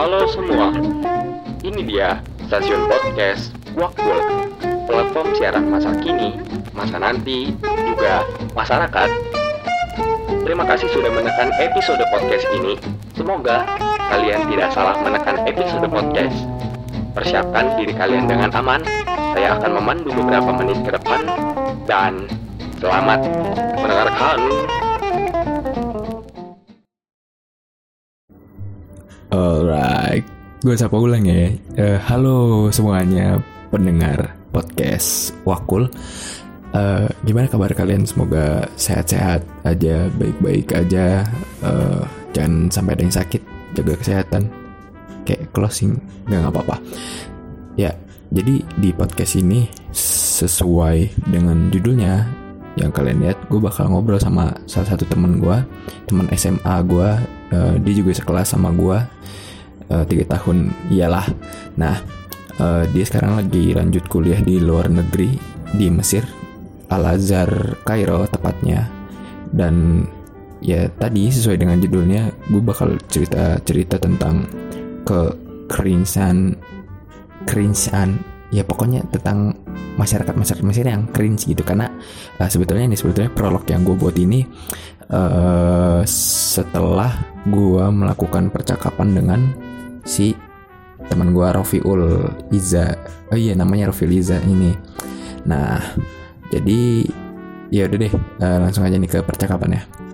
Halo semua, ini dia stasiun podcast Wakul, platform siaran masa kini, masa nanti, juga masyarakat. Terima kasih sudah menekan episode podcast ini. Semoga kalian tidak salah menekan episode podcast. Persiapkan diri kalian dengan aman. Saya akan memandu beberapa menit ke depan dan selamat mendengarkan. Alright, gue sapa ulang ya. Eh, halo semuanya pendengar podcast Wakul. Eh, gimana kabar kalian? Semoga sehat-sehat aja, baik-baik aja. Eh, jangan sampai ada yang sakit, jaga kesehatan. Kayak closing, nggak apa-apa. Ya, jadi di podcast ini sesuai dengan judulnya yang kalian lihat, gue bakal ngobrol sama salah satu temen gue, teman SMA gue. Eh, dia juga sekelas sama gue tiga tahun iyalah. Nah eh, dia sekarang lagi lanjut kuliah di luar negeri di Mesir Al Azhar Kairo tepatnya. Dan ya tadi sesuai dengan judulnya gue bakal cerita cerita tentang ke cringean cringean ya pokoknya tentang masyarakat masyarakat Mesir yang cringe gitu. Karena eh, sebetulnya ini sebetulnya prolog yang gue buat ini eh, setelah gue melakukan percakapan dengan si teman gue Rofiul Iza oh iya namanya Rofiul Iza ini nah jadi ya udah deh eh, langsung aja nih ke percakapannya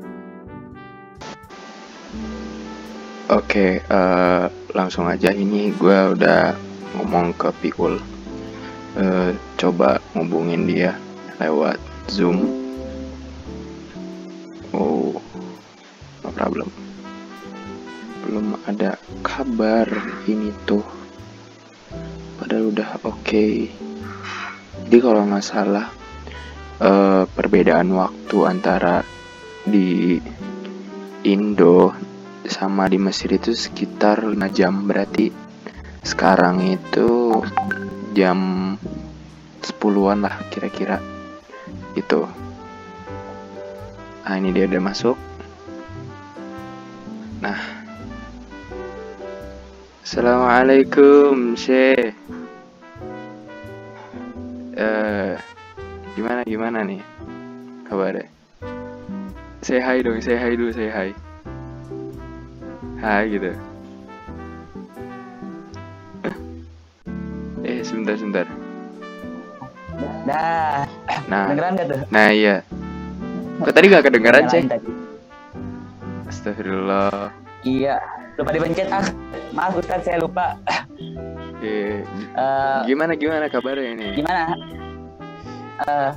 Oke, eh, langsung aja ini gue udah ngomong ke Piul. Eh, coba ngubungin dia lewat Zoom. Oh, no problem. Belum ada kabar ini tuh. Padahal udah oke. Jadi kalau nggak salah, eh, perbedaan waktu antara di Indo sama di Mesir itu sekitar 5 jam berarti sekarang itu jam 10-an lah kira-kira itu nah ini dia udah masuk Assalamualaikum Syekh eh gimana gimana nih kabarnya say hi dong say hi dulu say hi Hai gitu. Eh sebentar sebentar. Nah, kedengeran gak tuh? nah iya. Kok tadi gak kedengeran tadi. Astagfirullah. Iya, lupa dipencet ah. Maaf Ustaz, saya lupa. Eh, Eh, gimana gimana kabarnya ini? gimana? Eh,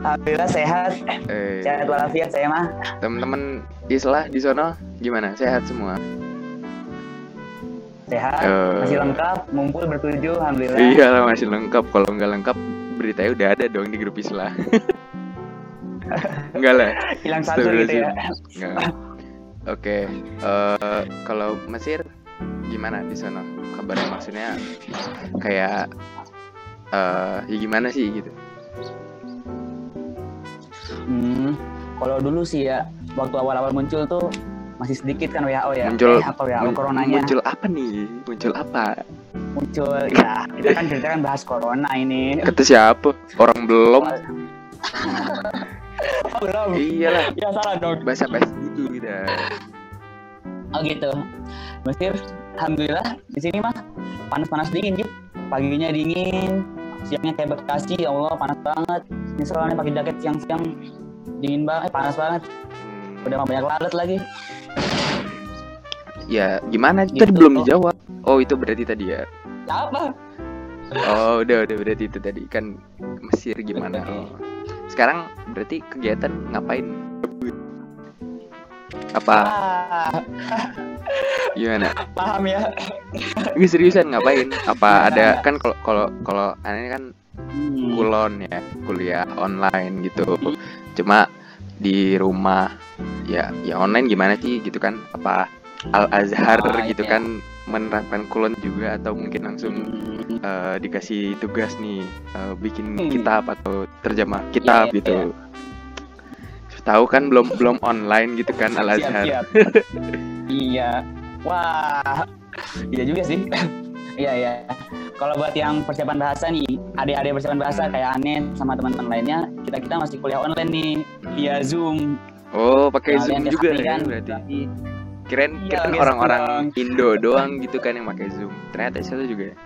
Alhamdulillah sehat. Eh, Sehat walafiat saya mah. teman-teman Islah di sono gimana? Sehat semua? Sehat, Eh. masih lengkap, ngumpul bertujuh, alhamdulillah. Iya lah masih lengkap. Kalau nggak lengkap beritanya udah ada dong di grup Islah. Enggak lah. Hilang satu gitu ya. Oke, eh, kalau Mesir gimana di sana? Kabarnya maksudnya kayak eh ya gimana sih gitu? Hmm, kalau dulu sih ya, waktu awal-awal muncul tuh masih sedikit kan WHO ya. Muncul eh, apa WHO mun- coronanya muncul apa nih? Muncul apa? muncul ya kita kan cerita kan bahas corona ini Kata siapa? Orang belum? oh, belum Iyalah, ya salah dong bahasa basi dulu kita. Oh gitu. Mesir, alhamdulillah di sini mah panas-panas dingin Jip. Paginya dingin, siangnya kayak Bekasi, ya Allah panas banget. Ini soalnya pakai jaket siang-siang dingin banget, eh, panas banget. Hmm, Udah mah banyak lalat lagi. Ya gimana? Gitu. Tadi belum dijawab. Oh itu berarti tadi ya. Ya apa? Oh udah udah berarti itu tadi kan Mesir gimana? Oh. Sekarang berarti kegiatan ngapain? Apa gimana? paham ya. Ini seriusan ngapain? Apa ada kan kalau kalau kalau aneh kan Hmm. kulon ya kuliah online gitu. Cuma di rumah ya ya online gimana sih gitu kan? Apa Al Azhar Ah, gitu iya. kan menerapkan kulon juga atau mungkin langsung Hmm. eh, dikasih tugas nih eh, bikin Hmm. kitab atau terjemah kitab Iya, gitu. iya. Tahu kan belum belum online gitu kan Al Azhar. siap iya wah iya juga sih iya iya kalau buat yang persiapan bahasa nih adik-adik persiapan bahasa Hmm. kayak Aneh sama teman-teman lainnya kita kita masih kuliah online nih via zoom Oh, pakai Kalian Zoom tiap juga ya kan, berarti. berarti Kirain Iya, pakai orang-orang. Indo doang gitu kan yang pakai Zoom. Ternyata itu juga. ya.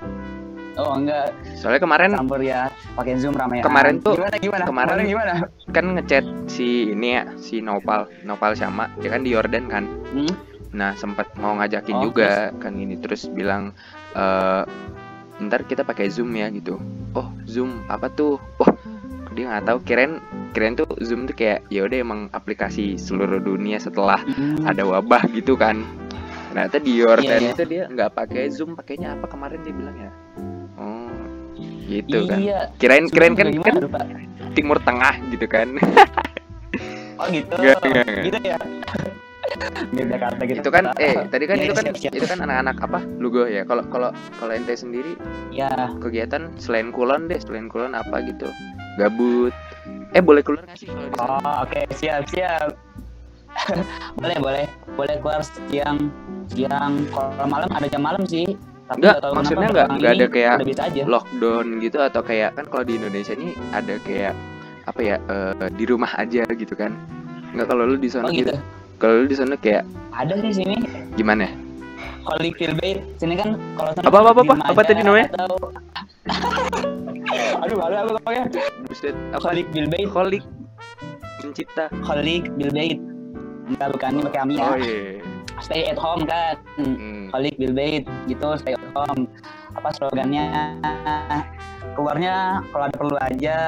Oh enggak Soalnya kemarin campur ya pakai zoom ramai Kemarin tuh- gimana gimana kemarin- gimana kan ngechat si ini ya, si Nopal, Nopal sama, dia kan di Yordan kan. Hmm? Nah, sempat mau ngajakin Oh, juga kan ini terus bilang eh ntar kita pakai Zoom ya gitu. Oh, Zoom apa tuh? Oh, dia nggak tahu kirain kirain tuh Zoom tuh kayak ya udah emang aplikasi seluruh dunia setelah Hmm. ada wabah gitu kan ternyata di Yordan Iya, iya. itu dia nggak pakai zoom pakainya apa kemarin dia bilang ya gitu kan. Iya kirain kirain kan kan timur tengah gitu kan. Oh gitu. Enggak, enggak, enggak. gitu ya. Jakarta gitu. Itu kan eh tadi kan Iya, itu kan siap, siap. itu kan anak-anak apa? Lugo ya. Kalau kalau kalau ente sendiri ya kegiatan selain kulon deh selain kulon apa gitu? Gabut. Eh boleh keluar nggak sih kalau? Oh oke siap siap. boleh boleh. Boleh keluar siang siang. Kalau malam ada jam malam sih. Tapi Nggak, nggak tahu maksudnya nggak- nggak ada kayak udah bisa aja. lockdown gitu atau kayak kan kalau di Indonesia ini ada kayak apa ya eh, di rumah aja gitu kan nggak kalau lu di sana Oh gitu. gitu kalau lu di sana kayak Ada sih sini gimana Holy Feel Bait. Sini kan kalau sana Apa, apa, apa, apa? Apa tadi namanya? Atau... Aduh malu aku ngomongnya. Buset, apa Holy Feel Bait. Holik pencipta Holy Feel Bait. Enggak bukan ini pakai Amia. oh iya Stay at home kan. Hmm. Holik Bill Bait gitu stay at home. Apa slogannya? Keluarnya kalau ada perlu aja.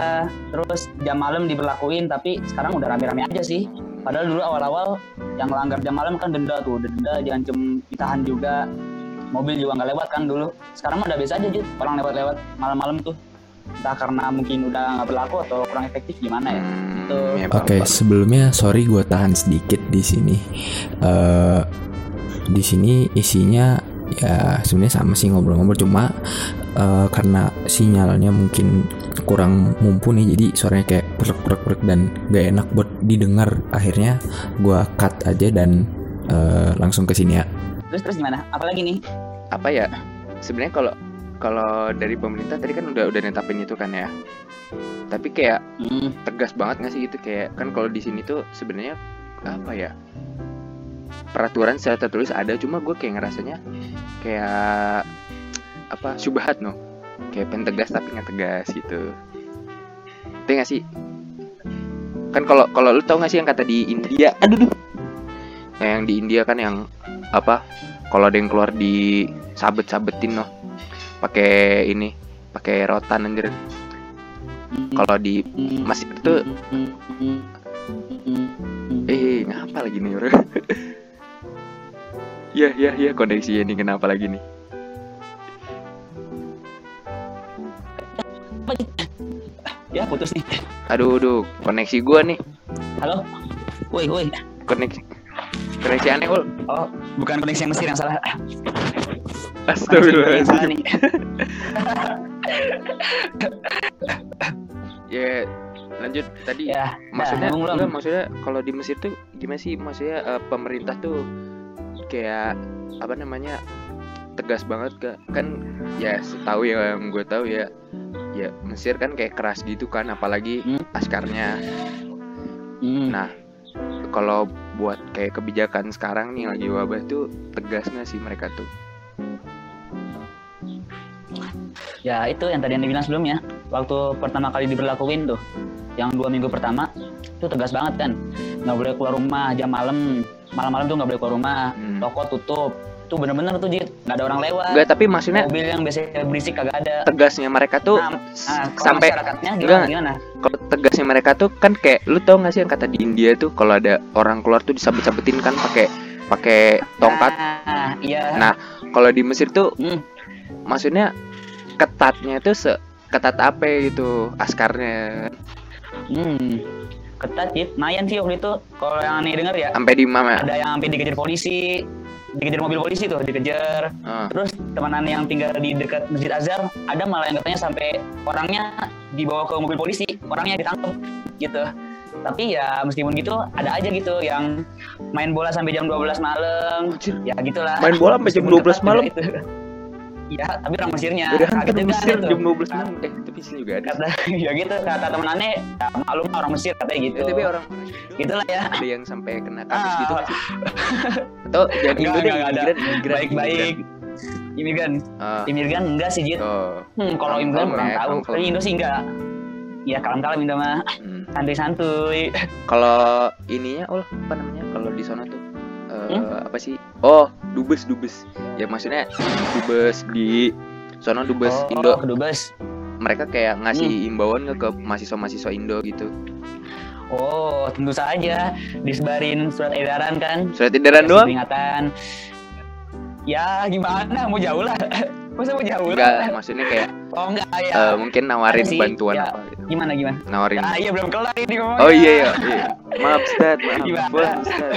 Terus jam malam diberlakuin tapi sekarang udah rame-rame aja sih. Padahal dulu awal-awal yang melanggar jam malam kan denda tuh denda diancam ditahan juga. Mobil juga nggak lewat kan dulu. Sekarang mah udah biasa aja Jut. Orang lewat-lewat malam-malam tuh entah karena mungkin udah nggak berlaku atau kurang efektif gimana ya Hmm, Gitu. ya, Oke, paham. sebelumnya sorry gue tahan sedikit di sini. Eh di sini isinya ya sebenarnya sama sih ngobrol-ngobrol cuma eh, karena sinyalnya mungkin kurang mumpuni jadi suaranya kayak prek-prek dan gak enak buat didengar. Akhirnya gue cut aja dan eh, langsung ke sini ya. terus terus gimana apalagi nih apa ya sebenarnya kalau kalau dari pemerintah tadi kan udah udah netapin itu kan ya? Tapi kayak Hmm, tegas banget nggak sih gitu? Kayak kan kalau di sini tuh sebenarnya apa ya? Peraturan secara tertulis ada cuma gue kayak ngerasanya kayak apa syubhat no kayak pengen tegas tapi nggak tegas gitu. Itu nggak sih? Kan kalau kalau lu tau nggak sih yang kata di India? Aduh duh. Nah, yang di India kan yang apa kalau ada yang keluar di sabet sabetin no pakai ini pakai rotan anjir kalau di hmm, hmm. Eh, ngapa lagi nih orang? Ya, ya, ya, koneksinya nih kenapa lagi nih? ya putus nih Aduh, aduh, koneksi gua nih. halo woi woi Koneksi koneksi aneh, Ul. oh bukan koneksi yang Mesir yang salah Astagfirullahaladzim. Ya, lanjut tadi. ya maksudnya nah, belum? enggak, maksudnya kalau di Mesir tuh gimana sih? Maksudnya eh, pemerintah tuh kayak apa namanya? tegas banget gak kan ya setahu ya yang gue tahu ya ya Mesir kan kayak keras gitu kan apalagi Hmm. askarnya Hmm. Nah, kalau buat kayak kebijakan sekarang nih lagi wabah tuh tegas nggak sih mereka tuh? Ya itu yang tadi yang dibilang sebelumnya waktu pertama kali diberlakuin tuh yang dua minggu pertama itu tegas banget kan nggak boleh keluar rumah jam malam malam-malam tuh nggak boleh keluar rumah Hmm. toko tutup tuh bener-bener tuh Jit nggak ada orang lewat Enggak, tapi maksudnya mobil yang biasanya berisik kagak ada tegasnya mereka tuh Nah, Nah, sampai masyarakatnya gimana, gimana? kalau tegasnya mereka tuh kan kayak lu tau gak sih yang kata di India tuh kalau ada orang keluar tuh disabet-sabetin kan pakai pakai tongkat. Nah, iya. Nah, Kalau di Mesir tuh Hmm. maksudnya ketatnya itu se ketat apa gitu askarnya Hmm. Ketat sih, lumayan sih waktu itu. Kalau yang aneh denger ya, sampai di mana? ada yang sampai dikejar polisi, dikejar mobil polisi tuh, dikejar. Ah. Terus teman aneh yang tinggal di dekat Masjid Azhar, ada malah yang katanya sampai orangnya dibawa ke mobil polisi, orangnya ditangkap gitu. tapi ya meskipun gitu ada aja gitu yang main bola sampai jam 12 malam ya gitulah Main bola sampai jam Meskipun 12 ketat juga malam? itu. Ya tapi orang Mesirnya Udah kaget juga Mesir itu. jam 12 malam. Eh, tapi sini juga ada. kata ya gitu kata temen aneh ya maklum lah orang Mesir katanya gitu Eh, tapi orang gitulah ya ada yang sampai kena kasus Ah. gitu sih? Atau jangan Enggak, enggak, ada. baik-baik imigran Ah, imigran enggak sih Jit oh, hmm, kalau imigran kurang ya, tahu tapi Indo sih enggak ya kalem-kalem Indo mah hmm. santuy-santuy Kalau ininya, oh apa namanya? Kalau di sana tuh eh, Hmm? apa sih? Oh, dubes dubes. Ya maksudnya dubes di sono dubes oh, Indo. kedubes Mereka kayak ngasih Hmm. imbauan ke mahasiswa-mahasiswa Indo gitu. Oh, tentu saja disebarin surat edaran kan. Surat edaran Kasih doang? Peringatan. Ya gimana? Mau jauh lah. Masa mau jauh Enggak, lah? maksudnya kayak Oh enggak ya. mungkin nawarin bantuan ya. apa gitu. Gimana gimana? Nawarin. Ya iya belum kelar ini ngomongnya. Oh iya iya. iya. Maaf Ustaz, maaf. Gimana? Afwan, Ustaz,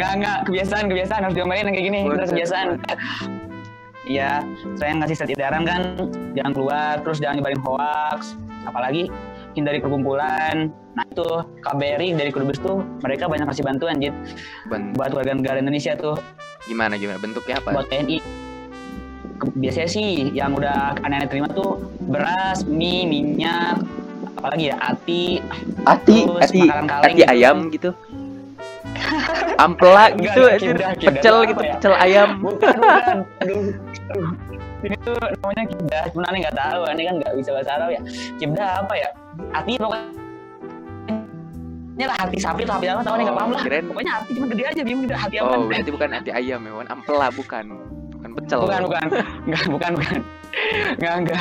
afwan. Enggak enggak kebiasaan kebiasaan harus diomelin yang kayak gini. Buat saya, kebiasaan. Iya, saya ngasih surat edaran kan, jangan keluar, terus jangan nyebarin hoax, apalagi hindari perkumpulan. Nah itu KBRI dari Kudubes tuh mereka banyak kasih bantuan Jit Ban- buat warga negara Indonesia tuh gimana gimana bentuknya apa? buat TNI biasanya sih yang udah aneh-aneh terima tuh beras, mie, minyak, apalagi ya ati, Ati, terus ati, makanan kaleng ati gitu. ayam gitu. Ampela gitu, anjir. pecel gitu, pecel ayam. bukan bukan, aduh, aduh. ini tuh namanya kibdah, cuma aneh nggak tahu, aneh kan nggak bisa bahasa Arab ya. Kibdah apa ya? Ati pokoknya lah hati sapi atau hati apa tahu nih nggak paham lah. kirain- Pokoknya hati cuma gede aja bingung hati apa. Oh, berarti bukan ati ayam ya. Ampela bukan. Bukan pecel. bukan bukan nggak bukan bukan nggak nggak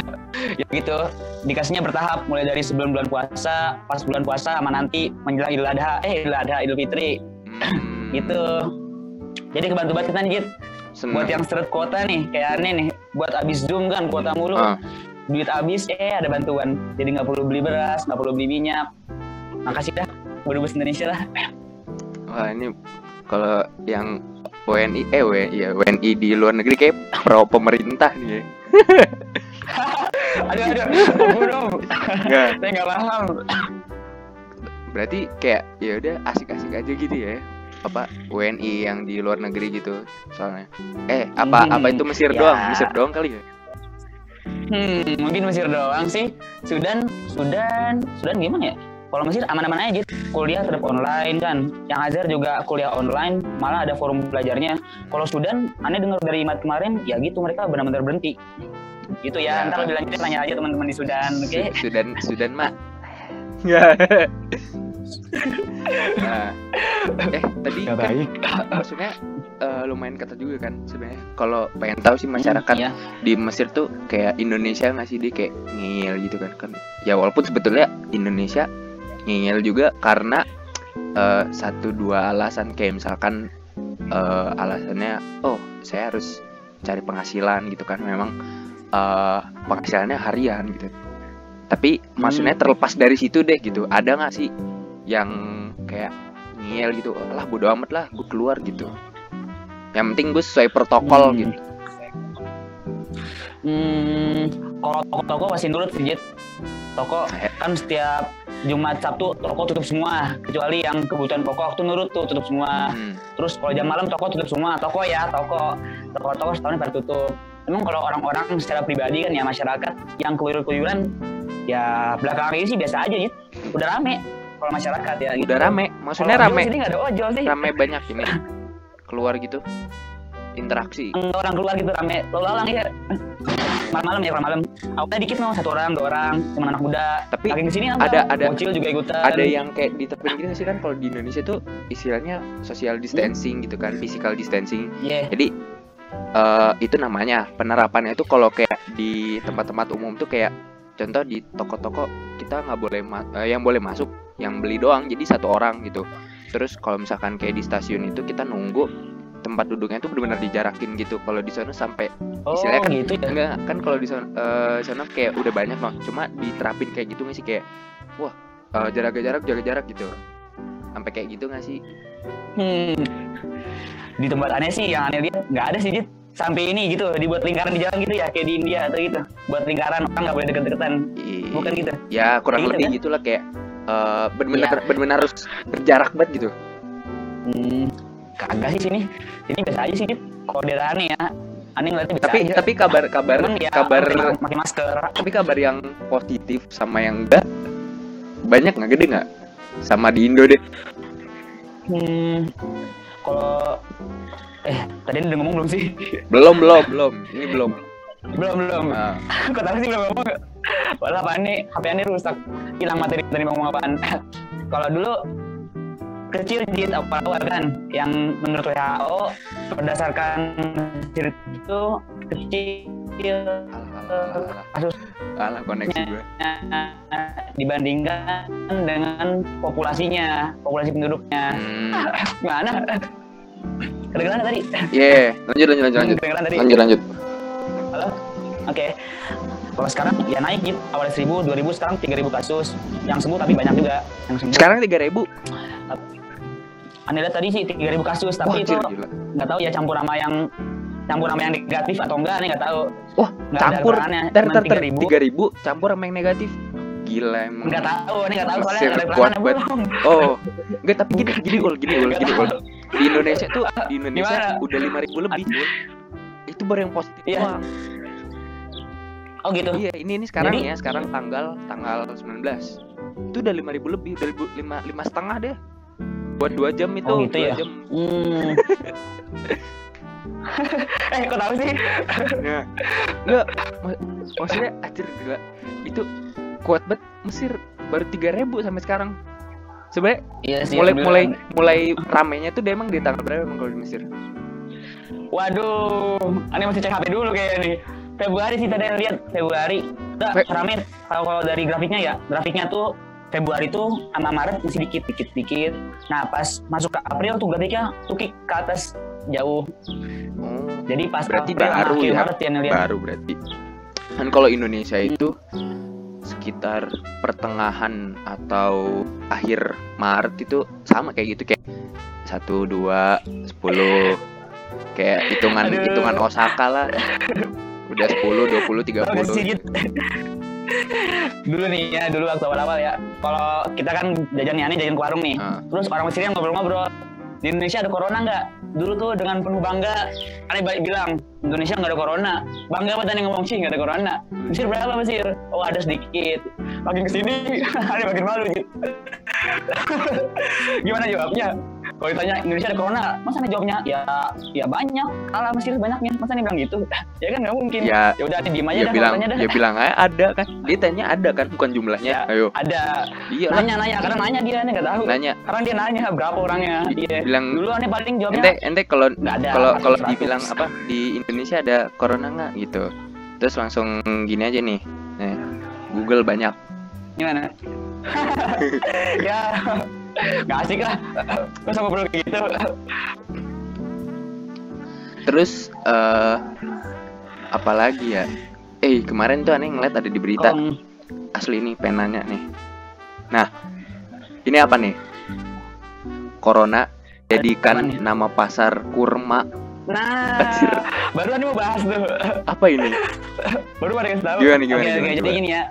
ya gitu dikasihnya bertahap mulai dari sebelum bulan puasa pas bulan puasa sama nanti menjelang idul adha eh idul adha idul fitri Hmm. Gitu jadi kebantu banget kita nih Jit. Seneng. buat yang seret kuota nih kayak aneh nih buat abis zoom kan kuota mulu Ah. duit abis eh ada bantuan jadi nggak perlu beli beras nggak perlu beli minyak makasih dah Berdubes Indonesia lah Wah, ini kalau yang WNI eh W, iya, WNI di luar negeri kayak pro pemerintah nih ya. aduh aduh Enggak. saya nggak paham Berarti kayak ya udah asik-asik aja gitu ya. Apa WNI yang di luar negeri gitu soalnya. Eh, apa Hmm, apa itu Mesir ya. doang? Mesir doang kali ya? Hmm, mungkin Mesir doang sih. Sudan, Sudan, Sudan gimana ya? Kalau Mesir aman-aman aja, kuliah tetap online kan. Yang Azhar juga kuliah online, malah ada forum belajarnya. Kalau Sudan, aneh dengar dari Imat kemarin, ya gitu mereka benar-benar berhenti. Gitu ya, Ya. ntar lebih lanjut tanya aja teman-teman di Sudan, oke? Su- Sudan Sudan mah. Nah, eh tadi Nggak kan baik. maksudnya eh, lumayan kata juga kan sebenarnya. Kalau pengen tahu sih masyarakat Iya. di Mesir tuh kayak Indonesia nggak sih dia kayak ngeyel gitu kan kan. Ya walaupun sebetulnya Indonesia ngeyel juga karena eh, satu dua alasan kayak misalkan eh, alasannya oh saya harus cari penghasilan gitu kan memang eh, penghasilannya harian gitu. Tapi maksudnya Hmm. terlepas dari situ deh gitu. Ada nggak sih yang kayak ngeyel gitu lah bodo amat lah gue keluar gitu yang penting gue sesuai protokol Hmm. gitu Hmm, kalau toko-toko pasti nurut sih. Toko kan setiap Jumat Sabtu toko tutup semua, kecuali yang kebutuhan pokok tuh nurut tuh tutup semua. Hmm. Terus kalau jam malam toko tutup semua, toko ya, toko. Toko-toko setahun pada tutup. Emang kalau orang-orang secara pribadi kan ya masyarakat yang keluyur-keluyuran ya belakangan ini sih biasa aja gitu. Udah rame kalau masyarakat ya. Gitu. udah rame maksudnya Kalau rame Sini ada ojol sih. rame banyak ini keluar gitu interaksi orang keluar gitu rame. Lalu lalang ya. Malam-malam ya malam. Awalnya dikit mau satu orang, dua orang, cuma anak muda. Tapi Makin ke sini ada- ada- bocil juga ikutan. ada yang kayak diterapin gitu nggak sih kan kalau di Indonesia tuh istilahnya social distancing gitu kan physical distancing Iya. jadi eh, itu namanya penerapannya itu kalau kayak di tempat-tempat umum tuh kayak contoh di toko-toko kita nggak boleh ma- eh, yang boleh masuk yang beli doang jadi satu orang gitu terus kalau misalkan kayak di stasiun itu kita nunggu tempat duduknya tuh benar-benar dijarakin gitu kalau di sana sampai Oh, istilahnya kan- gitu ya. enggak kan kalau di sana, eh, sana kayak udah banyak loh cuma diterapin kayak gitu nggak sih kayak wah eh, jaga jarak jaga jarak gitu sampai kayak gitu nggak sih Hmm. Di tempat aneh sih yang aneh lihat nggak ada sih Jit. Sampai ini gitu dibuat lingkaran di jalan gitu ya kayak di India atau gitu. Buat lingkaran orang nggak boleh deket-deketan. I- Bukan gitu. ya kurang Kayak gitu lebih kan? gitulah kayak eh, benar-benar Iya. benar-benar harus berjarak banget gitu Hmm, kagak sih sini. Ini biasa aja sih. Kalau aneh ya. Aneh ngeliatnya biasa tapi aja. tapi kabar kabar Cuman ya, kabar pakai masker. tapi kabar yang positif sama yang enggak banyak nggak gede nggak sama di Indo deh Hmm, kalau eh tadi udah ngomong belum sih? belum belum belum ini belum belum belum. Ah, Kok tahu sih belum ngomong? Walah apaan nih? HP ini rusak. Hilang materi tadi mau ngomong apaan? Kalau dulu kecil jit awal-awal kan yang menurut WHO berdasarkan itu kecil kasus alah, alah, koneksi gue dibandingkan dengan populasinya, populasi penduduknya. hmm. Gimana? Kedengeran tadi? yeah lanjut lanjut lanjut lanjut lanjut lanjut Oke. Kalau sekarang ya naik gitu. Awalnya 1000, 2000, sekarang 3000 kasus. Yang sembuh tapi banyak juga yang sembuh. sekarang tiga ribu Anda lihat tadi sih 3000 kasus, wah tapi itu anjir, gila nggak tahu ya campur sama yang campur sama yang negatif atau enggak nih nggak tahu. wah ada campur ter ter ter 3.000. tiga ribu campur sama yang negatif gila emang Nggak tahu, ini nggak tahu soalnya Mesir nggak ada kuat banget. Oh, enggak tapi gini gini ul gini ul gini ul. Di Indonesia tuh di Indonesia Gimana? udah lima ribu lebih ul. Itu baru yang positif Iya. doang. Oh gitu. Iya, ini ini sekarang Jadi- ya, sekarang tanggal tanggal 19. Itu udah lima ribu lebih, udah ribu- lima lima setengah deh. Buat dua jam itu, Oh, gitu dua ya? jam. Hmm. eh kok tahu sih? Nah, enggak, mak- maksudnya anjir gila. Itu kuat banget Mesir baru tiga ribu sampai sekarang. Sebenarnya Iya sih. mulai beneran. mulai mulai ramenya tuh dia emang di tanggal berapa emang kalau di Mesir? Waduh, aneh masih cek HP dulu kayaknya nih. Februari sih tadi yang lihat Februari. Udah Fe- rame kalau kalau dari grafiknya ya, grafiknya tuh Februari tuh sama Maret masih dikit dikit dikit. Nah pas masuk ke April tuh grafiknya tuh kick ke atas jauh. Oh. Jadi pas Berarti April baru akhir ya? Maret yang lihat. baru berarti kan kalau Indonesia itu sekitar pertengahan atau akhir Maret itu sama kayak gitu kayak satu dua sepuluh kayak hitungan Aduh. hitungan Osaka lah udah 10 20 Tahu nggak 30 sih, Git? dulu nih ya, dulu waktu awal-awal ya. Kalau kita kan jajan nih, aneh jajan ke warung nih. Ah. Terus orang Mesir yang ngobrol-ngobrol. Di Indonesia ada corona nggak? Dulu tuh dengan penuh bangga, aneh balik bilang Indonesia nggak ada corona. Bangga banget aneh ngomong sih nggak ada corona. Mesir berapa Mesir? Oh ada sedikit. Makin ke sini, aneh makin malu gitu. Gimana jawabnya? Kalau ditanya Indonesia ada corona, masa aneh jawabnya ya ya banyak. Kalah Mesir banyaknya. Masa aneh bilang gitu? ya kan nggak mungkin. ya Ya udah diem aja ya dah bilang dah. ya bilang aja ada kan dia tanya ada kan bukan jumlahnya Ya. ayo Ada. iya Nanya nanya karena nanya dia nggak tahu. nanya Karena dia nanya berapa orangnya. Iya. bilang Dulu aneh paling jawabnya ente ente kalau kalau kalau 100. dibilang apa di Indonesia ada corona nggak gitu terus langsung gini aja nih nih Google banyak gimana? ya nggak asik lah. Gue sama bro gitu. terus eh apalagi ya eh kemarin tuh aneh ngeliat ada di berita Kom. asli nih penanya nih nah ini apa nih corona jadikan nama pasar kurma Nah, Anjir. baru aneh mau bahas tuh. apa ini Baru ada yang tahu. Gimana, gimana, Oke, gimana, jadi gimana? gini ya.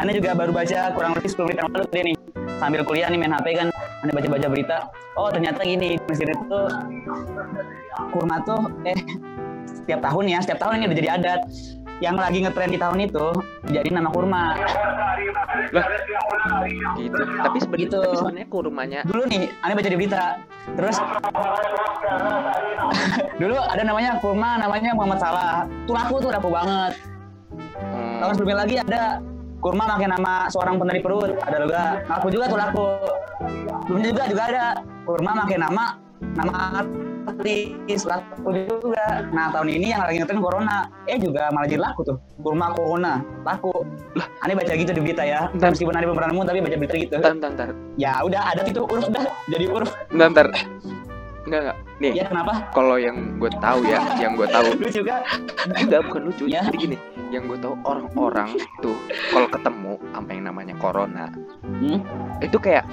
Aneh juga baru baca kurang lebih 10 menit yang lalu tadi nih. Sambil kuliah nih main HP kan, aneh baca-baca berita. Oh ternyata gini, Mesir itu kurma tuh eh setiap tahun ya, setiap tahun ini udah jadi adat. Yang lagi ngetren di tahun itu jadi nama kurma. lah gitu tapi sebenarnya Gitu. tapi sebenarnya kurmanya Dulu nih, aneh baca di berita. Terus dulu ada namanya kurma namanya Muhammad Salah. Tuh laku tuh laku banget. hmm, Tahun sebelumnya lagi ada kurma pakai nama seorang pendari perut. Ada juga laku juga tuh laku. Sebelumnya juga juga ada kurma pakai nama nama artis laku juga. Nah tahun ini yang lagi ngetren corona, eh juga malah jadi laku tuh. Kurma corona laku. Lah, aneh baca gitu di berita ya. Bentar. Meskipun belum pernah nemu tapi baca berita gitu. Bentar. Ya udah ada itu uruf dah jadi uruf. Bentar, bentar. Enggak, enggak. Nih, Ya kenapa? kalau yang gue tahu ya, yang gue tahu Lu juga. enggak bukan lucu. Ya. Jadi gini, yang gue tahu orang-orang tuh kalau ketemu apa yang namanya corona, Hmm? itu kayak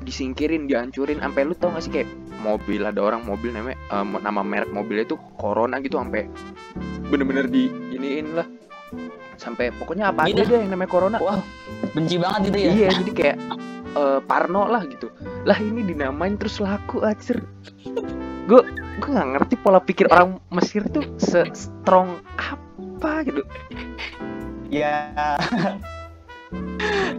disingkirin, dihancurin sampai lu tau gak sih kayak mobil ada orang mobil namanya eh, nama merek mobilnya itu corona gitu sampai bener-bener di iniin lah sampai pokoknya apa aja Gitu. deh yang namanya corona Wah, benci banget gitu ya. iya jadi kayak eh, Parno lah gitu lah ini dinamain terus laku anjir gue gue nggak ngerti pola pikir orang Mesir tuh se strong apa gitu ya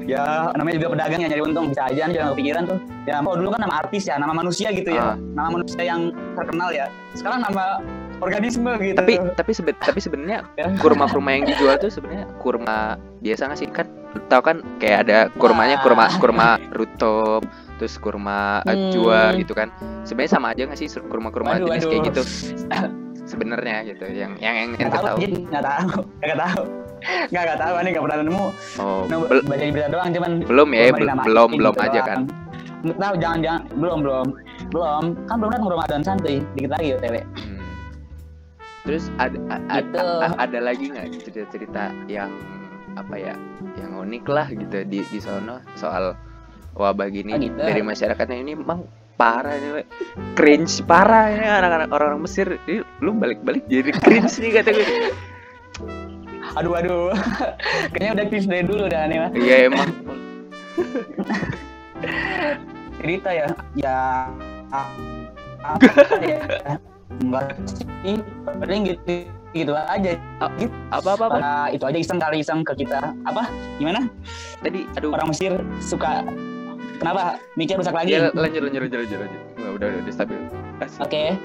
ya namanya juga pedagang yang nyari untung bisa aja nih jangan kepikiran tuh ya nama dulu kan nama artis ya nama manusia gitu ya Ah. nama manusia yang terkenal ya sekarang nama organisme gitu tapi tapi sebe tapi sebenarnya Ya. kurma kurma yang dijual tuh sebenarnya kurma biasa nggak sih kan tau kan kayak ada kurmanya Wah. kurma kurma rutop terus kurma Hmm. gitu kan sebenarnya sama aja nggak sih kurma kurma jenis waduh. kayak gitu sebenarnya gitu yang yang yang ente tahu. nggak tahu. Nggak tahu. Nggak nggak tahu. Aneh nggak pernah nemu. Oh bel- baca di berita doang cuman belum ya kurma bel- dinamain belum gitu belum aja kan? Nggak tahu jangan jangan. Belum belum. Belum. Kan belum datang Ramadan santuy dikit lagi otw Hmm. Terus ada a- a- Gitu. ada lagi nggak cerita-cerita yang apa ya yang unik lah gitu di di sono? Soal wabah gini Oh, gitu. dari masyarakatnya ini emang parah ini we. cringe parah ini anak-anak orang-orang Mesir. Ini lu balik-balik jadi cringe nih kata gue aduh aduh. Kayaknya udah cringe dari dulu dah nih mah iya emang. Cerita ya ya apa ya enggak sih paling gitu gitu aja. Gitu apa apa apa? Nah, itu aja iseng kali iseng ke kita. Apa? Gimana? Tadi aduh. Orang Mesir suka kenapa? Mikir rusak lagi. Ya oke lanjut lanjut lanjut lanjut lanjut. Nggak, udah udah, udah stabil Asik.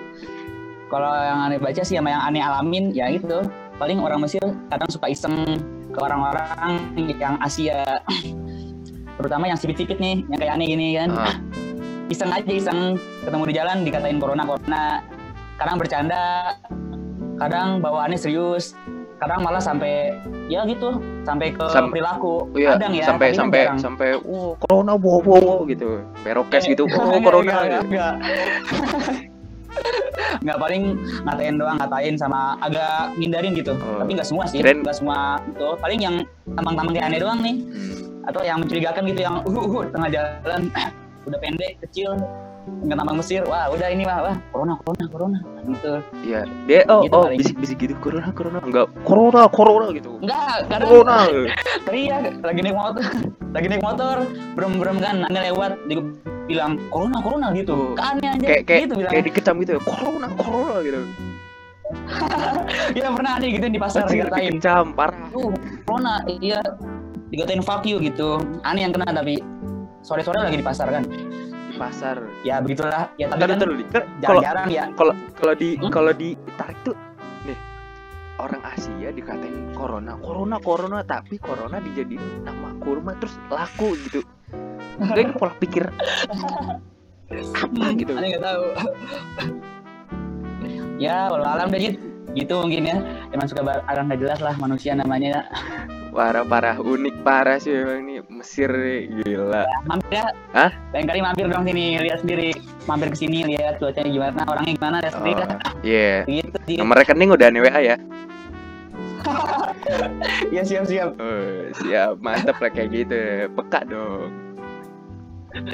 kalau yang aneh baca sih sama yang aneh alamin ya gitu. Paling orang Mesir kadang suka iseng ke orang-orang yang Asia. Terutama yang sipit-sipit nih yang kayak aneh gini kan? Ah, iseng aja iseng. Ketemu di jalan dikatain corona corona kadang bercanda kadang bawaannya serius kadang malah sampai ya gitu sampai ke Sam- perilaku iya kadang ya sampai sampai jarang. sampai oh corona bobo bobo gitu berokes gitu oh corona enggak. Enggak, paling ngatain doang ngatain sama agak ngindarin gitu Oh. tapi nggak semua sih Kirain- nggak semua itu paling yang tampang-tampang kayak aneh doang nih Hmm. atau yang mencurigakan gitu yang uh, uh, uh, tengah jalan udah pendek kecil nggak tampang Mesir. Wah udah ini wah, wah corona corona corona. Gitu. Iya, dia oh Gitu oh paling. bisik-bisik gitu. Corona corona. Enggak corona corona gitu. enggak kadang Corona. teriak lagi naik motor. Lagi naik motor. Berem berem kan aneh lewat. Dia bilang corona corona gitu. Kan aja. Kayak kayak gitu bilang. kayak dikecam gitu. Corona corona gitu. ya pernah aneh gitu di pasar dikatain. dikecam parah. tuh corona iya. Dikatain fuck you gitu. Aneh yang kena tapi sore sore lagi di pasar kan pasar. ya begitulah ya tapi kan. Ntar Kalau jarang-jarang ya kalau kalau di Hmm? kalau ditarik tuh nih orang Asia dikatain corona corona corona tapi corona dijadiin nama kurma terus laku gitu. Gue pola pikir apa gitu. aneh nggak tahu ya kalau alam deh gitu mungkin ya emang suka bar- orang nggak jelas lah manusia namanya Parah parah unik parah sih emang nih Nih, gila. mampir ya Hah? lain kali mampir dong sini lihat sendiri mampir ke sini lihat cuacanya gimana orangnya gimana lihat sendiri Oh, iya. gitu Jit. Nomor rekening udah ane WA ya. ya siap siap Oh, siap, mantep lah kayak gitu. Peka dong.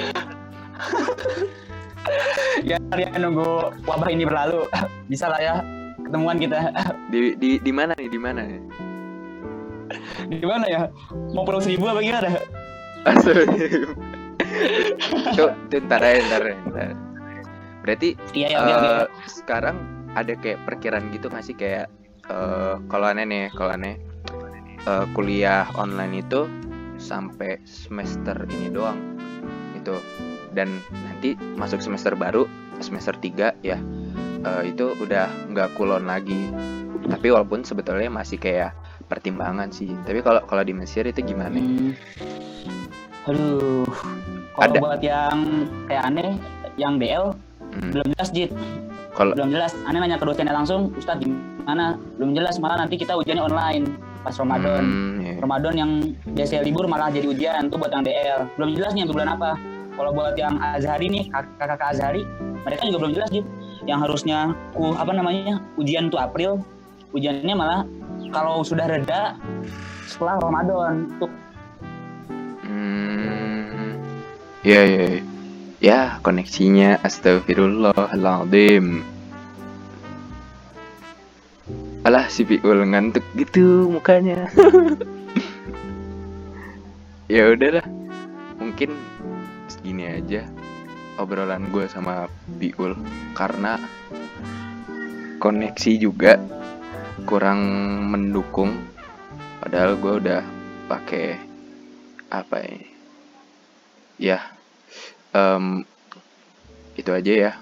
ya kalian nunggu wabah ini berlalu bisa lah ya ketemuan kita Di di di mana nih? Di mana nih? di mana ya mau pulau seribu apa gimana Tuh ntar aja, ntar. Berarti iya ya oke oke eh, sekarang ada kayak perkiraan gitu nggak sih? Kayak eh, kalau aneh nih, kalau aneh eh, kuliah online itu sampai semester ini doang gitu. Dan nanti masuk semester baru semester 3 ya eh, itu udah nggak kulon lagi. Tapi walaupun sebetulnya masih kayak pertimbangan sih. Tapi kalau kalau di Mesir itu gimana? Hmm. Aduh. Kalau buat yang kayak aneh, yang DL Hmm, belum jelas Jit. kalau Belum jelas. Aneh nanya ke dosennya langsung, Ustadz gimana? Belum jelas malah nanti kita ujiannya online pas Ramadan. Hmm, iya. Ramadan yang biasa libur malah jadi ujian tuh buat yang DL. Belum jelas nih untuk bulan apa. Kalau buat yang Azhari nih, kak- kakak Azhari, mereka juga belum jelas Jit. Yang harusnya ku apa namanya? ujian tuh April, ujiannya malah kalau sudah reda setelah Ramadan tuh Ya ya ya. Ya, koneksinya astagfirullahaladzim. Alah si Piul ngantuk gitu mukanya. ya udahlah. Mungkin gini aja obrolan gue sama Biul karena koneksi juga kurang mendukung padahal gue udah pakai apa ini ya em, itu aja ya